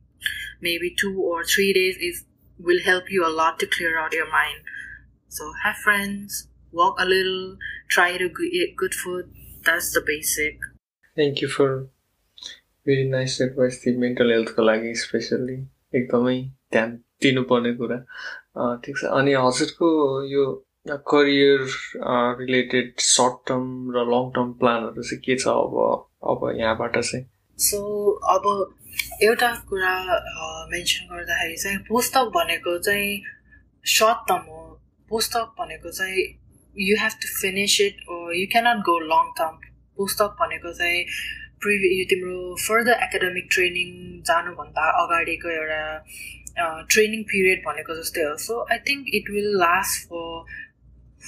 maybe two or three days is will help you a lot to clear out your mind. So have friends walk a little try to eat good food. That's the basic. Thank you for very nice advice थियो mental हेल्थको लागि specially एकदमै ध्यान दिनुपर्ने कुरा ठिक छ अनि हजुरको यो करियर रिलेटेड सर्ट टर्म र लङ टर्म प्लानहरू चाहिँ के छ अब अब यहाँबाट चाहिँ सो अब एउटा कुरा मेन्सन गर्दाखेरि चाहिँ पुस्तक भनेको चाहिँ सर्ट टर्म हो पुस्तक भनेको चाहिँ You have to finish it you cannot go long term postdoc भनेको चाहिँ प्रिभि यो तिम्रो फर्दर एकाडेमिक ट्रेनिङ जानुभन्दा अगाडिको एउटा ट्रेनिङ पिरियड भनेको जस्तै हो so I think it will last for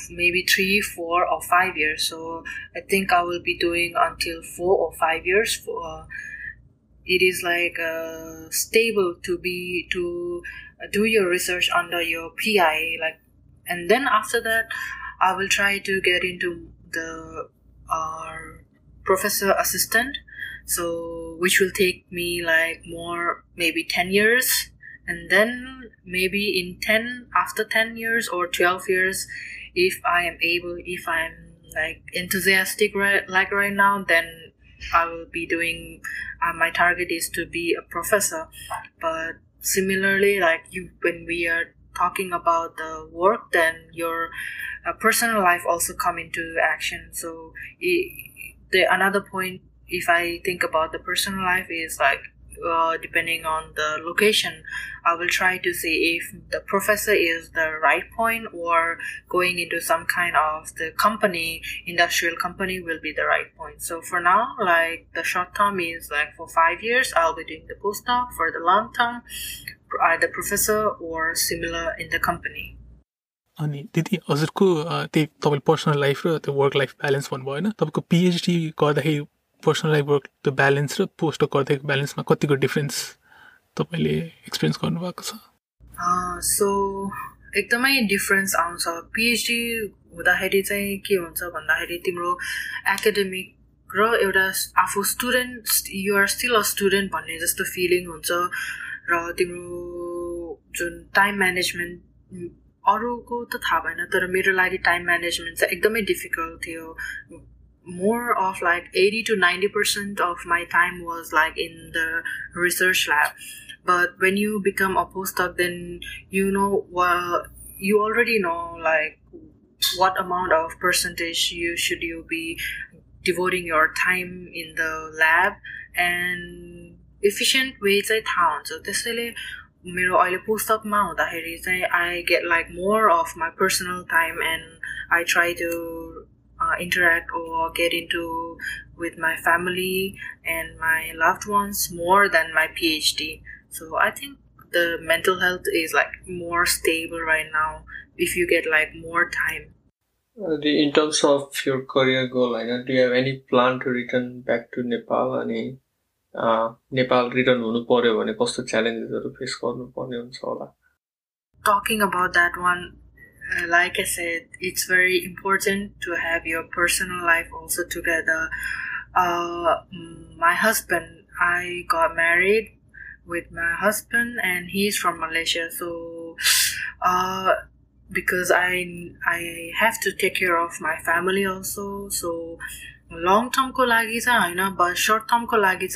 maybe three, four, or five years. So I think I will be doing until four or five years. For, uh, it is like uh, stable to be to do your research under your PI, like, and then after that, I will try to get into the uh, professor assistant. So which will take me like more maybe 10 years. And then maybe in 10 after 10 years or 12 years if i am able if i'm like enthusiastic right like right now then i will be doing uh, my target is to be a professor. But similarly like you when we are talking about the work then your uh, personal life also come into action so it, the another point if I think about the personal life is like uh, depending on the location, I will try to see if the professor is the right point or going into some kind of the company, industrial company will be the right point. So for now, like the short term is like for five years, I'll be doing the postdoc. For the long term, either professor or similar in the company. अनि दिदी हजुरको त्यही तपाईँले personal life र त्यो work life balance भन्नुभयो होइन? तपाईँको पिएचडी गर्दाखेरि पर्सनल लाइफ वर्क त्यो ब्यालेन्स र पोस्ट गर्दाको ब्यालेन्समा कतिको डिफ्रेन्स तपाईँले एक्सपिरियन्स गर्नुभएको छ? सो एकदमै डिफ्रेन्स आउँछ। पिएचडी हुँदाखेरि चाहिँ के हुन्छ भन्दाखेरि तिम्रो एकाडेमिक र एउटा आफू student you're still a student भन्ने जस्तो फिलिङ हुन्छ। र तिम्रो जुन टाइम म्यानेजमेन्ट अरूको त थाहा भएन तर मेरो लागि टाइम म्यानेजमेन्ट चाहिँ एकदमै डिफिकल्ट थियो more of like 80 to 90 percent of my time was like in the research lab but when you become a postdoc then you know well you already know like what amount of percentage you should you be devoting your time in the lab and efficient way चाहिँ थाहा हुन्छ त्यसैले मेरो अहिले पुस्तकमा हुँदाखेरि चाहिँ I get like more of my personal time and I try to uh, interact or get into with my family and my loved ones more than my PhD. So I think the mental health is like more stable right now if you get like more time. Uh, in terms of your career goal, I know, do you have any plan to return back to Nepal? Any uh, Nepal return हुनु पर्यो भने कस्तो च्यालेन्जेसहरू face गर्नुपर्ने हुन्छ होला Talking about that one, uh, like I said, it's very important to have your personal life also together. Uh, my husband, I got married with my husband, and he's from Malaysia. So, uh, because I I have to take care of my family also. So, long term ko lagi sa but short term ko lagi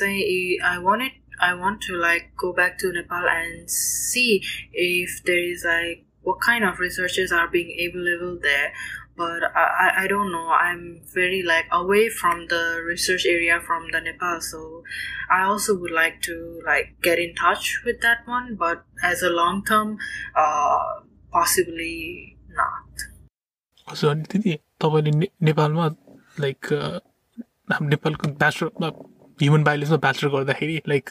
I wanted I want to like go back to Nepal and see if there is like what kind of researchers are being available there but I, I don't know i'm very like away from the research area from the nepal so i also would like to like get in touch with that one but as a long term uh possibly not हजुर अनि दिदी तपाईँले ने नेपालमा like हाम्रो नेपालको bachelor human बायोलोजीमा bachelor गर्दाखेरि like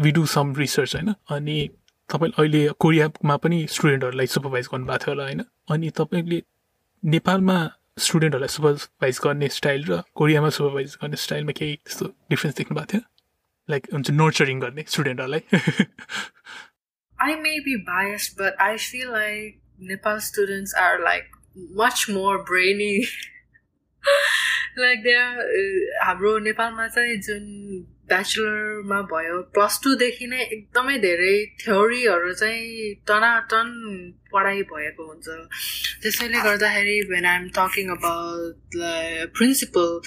we do some research होइन? अनि तपाईँले अहिले कोरियामा पनि स्टुडेन्टहरूलाई सुपरभाइज गर्नुभएको थियो होला होइन? अनि तपाईँले नेपालमा स्टुडेन्टहरूलाई सुपरभाइज गर्ने स्टाइल र कोरियामा सुपरभाइज गर्ने स्टाइलमा केही त्यस्तो डिफ्रेन्स देख्नु भएको थियो? लाइक हुन्छ नर्चरिङ गर्ने स्टुडेन्टहरूलाई I may be biased, but I feel like Nepal students are like much more brainy. like they are हाम्रो नेपालमा चाहिँ जुन ब्याचलरमा भयो प्लस टूदेखि नै एकदमै धेरै थ्योरीहरू चाहिँ टनाटन पढाइ भएको हुन्छ त्यसैले गर्दाखेरि when I'm talking about principal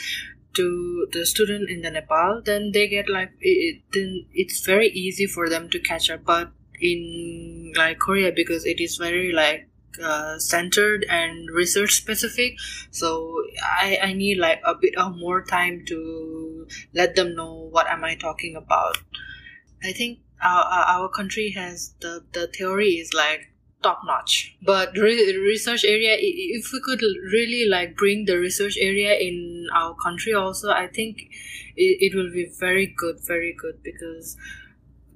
to the student in the Nepal, then they get like it, then it's very easy for them to catch up. But in like Korea, because it is very like uh, centered and research specific, so I I need like a bit of more time to let them know what am I talking about. I think our our country has the the theory is like top notch but re- research area if we could really like bring the research area in our country also i think it, it will be very good very good because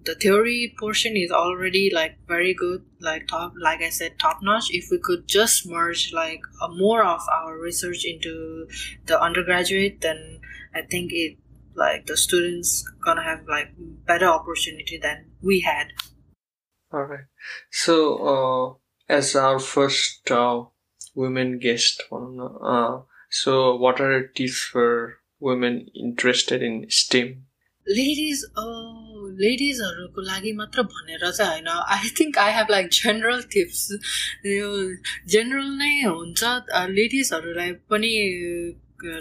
the theory portion is already like very good like top like i said top notch if we could just merge like a more of our research into the undergraduate then i think it like the students gonna have like better opportunity than we had All right. So, uh, as our first uh, women guest, uh, so what are tips for women interested in STEM? Ladies लेडिजहरूको लागि मात्र भनेर चाहिँ होइन। I think I have like general tips यो general नै हुन्छ। लेडिजहरूलाई पनि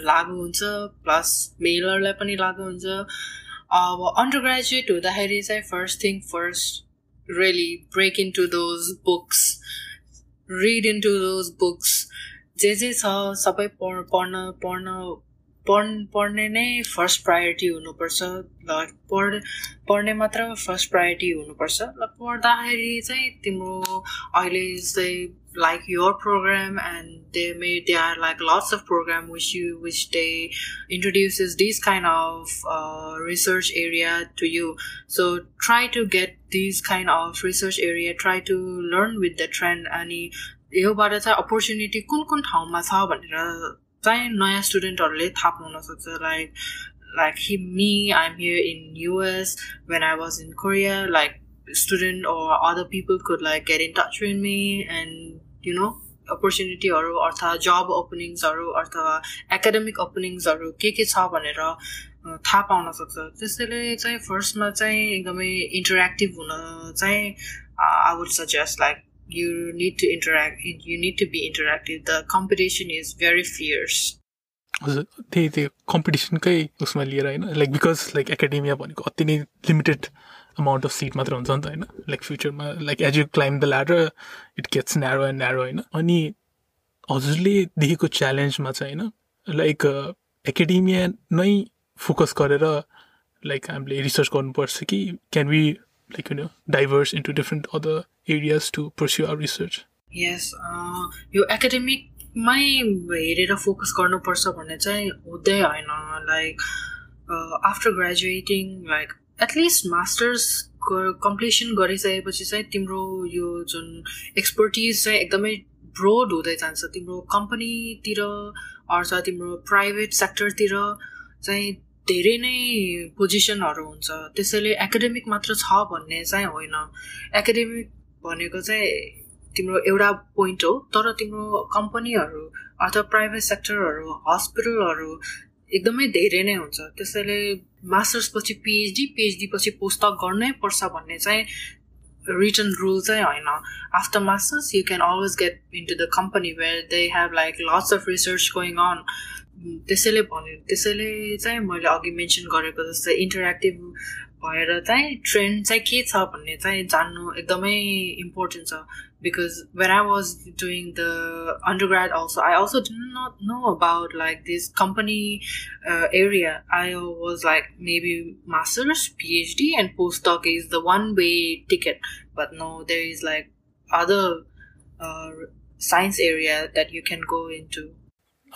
लागु हुन्छ। प्लस मेलहरूलाई पनि लागु हुन्छ। अब अन्डर ग्रेजुएट हुँदाखेरि चाहिँ first thing first really break into those books. Read into those books. जे जे छ सबै पढ पढ्न पढ्न पढ पढ्ने नै फर्स्ट प्रायोरिटी हुनुपर्छ पढ पढ्ने मात्र फर्स्ट प्रायोरिटी हुनुपर्छ र पढ्दाखेरि चाहिँ तिम्रो अहिले चाहिँ like your programme and they may they are like lots of programme which you which they introduces this kind of research area to you so try to get this kind of research area try to learn with the trend अनि योबाट चाहिँ opportunity कुन कुन ठाउँमा छ भनेर चाहिँ नयाँ स्टुडेन्टहरूले थाहा पाउन सक्छ like like he me I am here in US when I was in Korea like student or other people could like get in touch with me and you know अपर्च्युनिटीहरू अथवा जब ओपनिङ्सहरू अथवा एकाडेमिक ओपनिङ्सहरू के के छ भनेर थाहा पाउन सक्छ। त्यसैले चाहिँ फर्स्टमा चाहिँ एकदमै इन्टरेक्टिभ हुन चाहिँ I would suggest like you need to interact you need to be interactive the competition is very fierce हजुर त्यही त्यो कम्पिटिसनकै उसमा लिएर होइन लाइक बिकज लाइक एकाडेमिया भनेको अति नै लिमिटेड अमाउन्ट अफ सिट मात्र हुन्छ नि त होइन लाइक फ्युचरमा like as you climb the ladder it gets narrow and narrow होइन अनि हजुरले देखेको च्यालेन्जमा चाहिँ होइन लाइक एकाडेमिया नै फोकस गरेर लाइक हामीले रिसर्च गर्नुपर्छ कि can we like you know diverse into different other areas to pursue our research यस यो एकाडेमिकमै हेरेर फोकस गर्नुपर्छ भन्ने चाहिँ हुँदै होइन like after graduating like at least masters completion गरिसकेपछि चाहिँ तिम्रो यो जुन एक्सपर्टिज चाहिँ एकदमै ब्रोड हुँदै जान्छ। तिम्रो कम्पनीतिर अथवा तिम्रो प्राइभेट सेक्टरतिर चाहिँ धेरै नै पोजिसनहरू हुन्छ। त्यसैले एकाडेमिक मात्र छ भन्ने चाहिँ होइन। एकाडेमिक भनेको चाहिँ तिम्रो एउटा पोइन्ट हो तर तिम्रो कम्पनीहरू अथवा प्राइभेट सेक्टरहरू हस्पिटलहरू एकदमै धेरै नै हुन्छ। त्यसैले मास्टर्स पछि पिएचडी पिएचडी पछि पोस्टक गर्नै पर्छ भन्ने चाहिँ written rule चाहिँ होइन। After masters you can always get into the company where they have like lots of research going on त्यसैले भन्यो त्यसैले चाहिँ मैले अघि मेन्सन गरेको जस्तै इन्टरेक्टिभ भएर चाहिँ ट्रेन्ड चाहिँ के छ भन्ने चाहिँ जान्नु एकदमै इम्पोर्टेन्ट छ because when I was doing the undergrad, also I also did not know about like this company uh, area. I was like maybe masters, PhD, and postdoc is the one way ticket. But no, there is like other uh, science area that you can go into.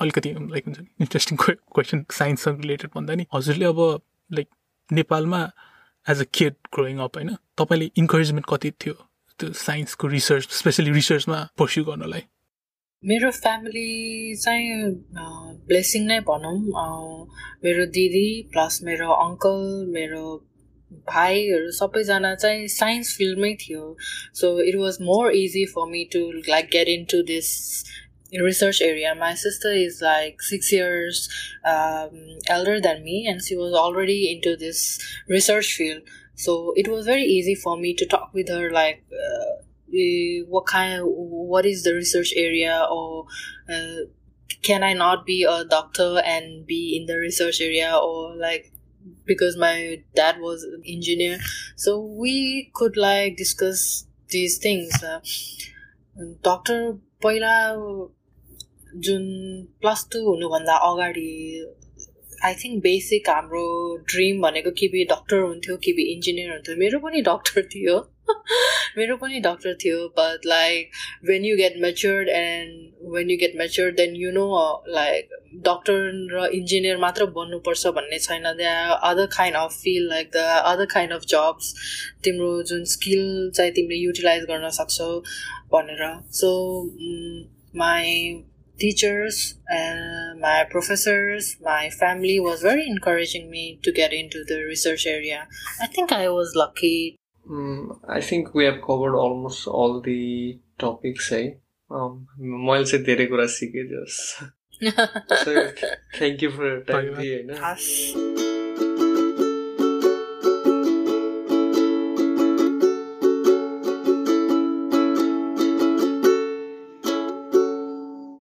अलिकति like हुन्छ नि interesting question साइन्ससँग related भन्दा नि हजुरले अब like नेपालमा as a kid growing up होइन तपाईँले इन्करेजमेन्ट कति थियो त्यो साइन्सको रिसर्च स्पेसली रिसर्चमा पर्स्यु गर्नलाई मेरो फ्यामिली चाहिँ ब्लेसिङ नै भनौँ मेरो दिदी प्लस मेरो अङ्कल मेरो भाइहरू सबैजना चाहिँ साइन्स फिल्डमै थियो so it was more easy for me to like get in to this research area. My sister is like six years um, elder than me, and she was already into this research field. So it was very easy for me to talk with her, like uh, what kind, of, what is the research area, or uh, can I not be a doctor and be in the research area, or like because my dad was an engineer so we could like discuss these things uh, doctor पहिला जुन plus two हुनुभन्दा अगाडि I think basic हाम्रो dream भनेको कि be doctor हुन्थ्यो कि be engineer हुन्थ्यो। मेरो पनि डक्टर थियो। मेरो पनि डक्टर थियो but like when you get matured and when you get matured then you know like doctor र इन्जिनियर मात्र बन्नुपर्छ भन्ने छैन। The other kind of field like the other kind of jobs तिम्रो जुन स्किल चाहिँ तिमीले युटिलाइज गर्न सक्छौ भनेर। So my teachers and my professors, my family was very encouraging me to get into the research area. I think I was lucky Mm, I think we have covered almost all the topics है मैले चाहिँ धेरै कुरा सिकेँ जस thank you for time होइन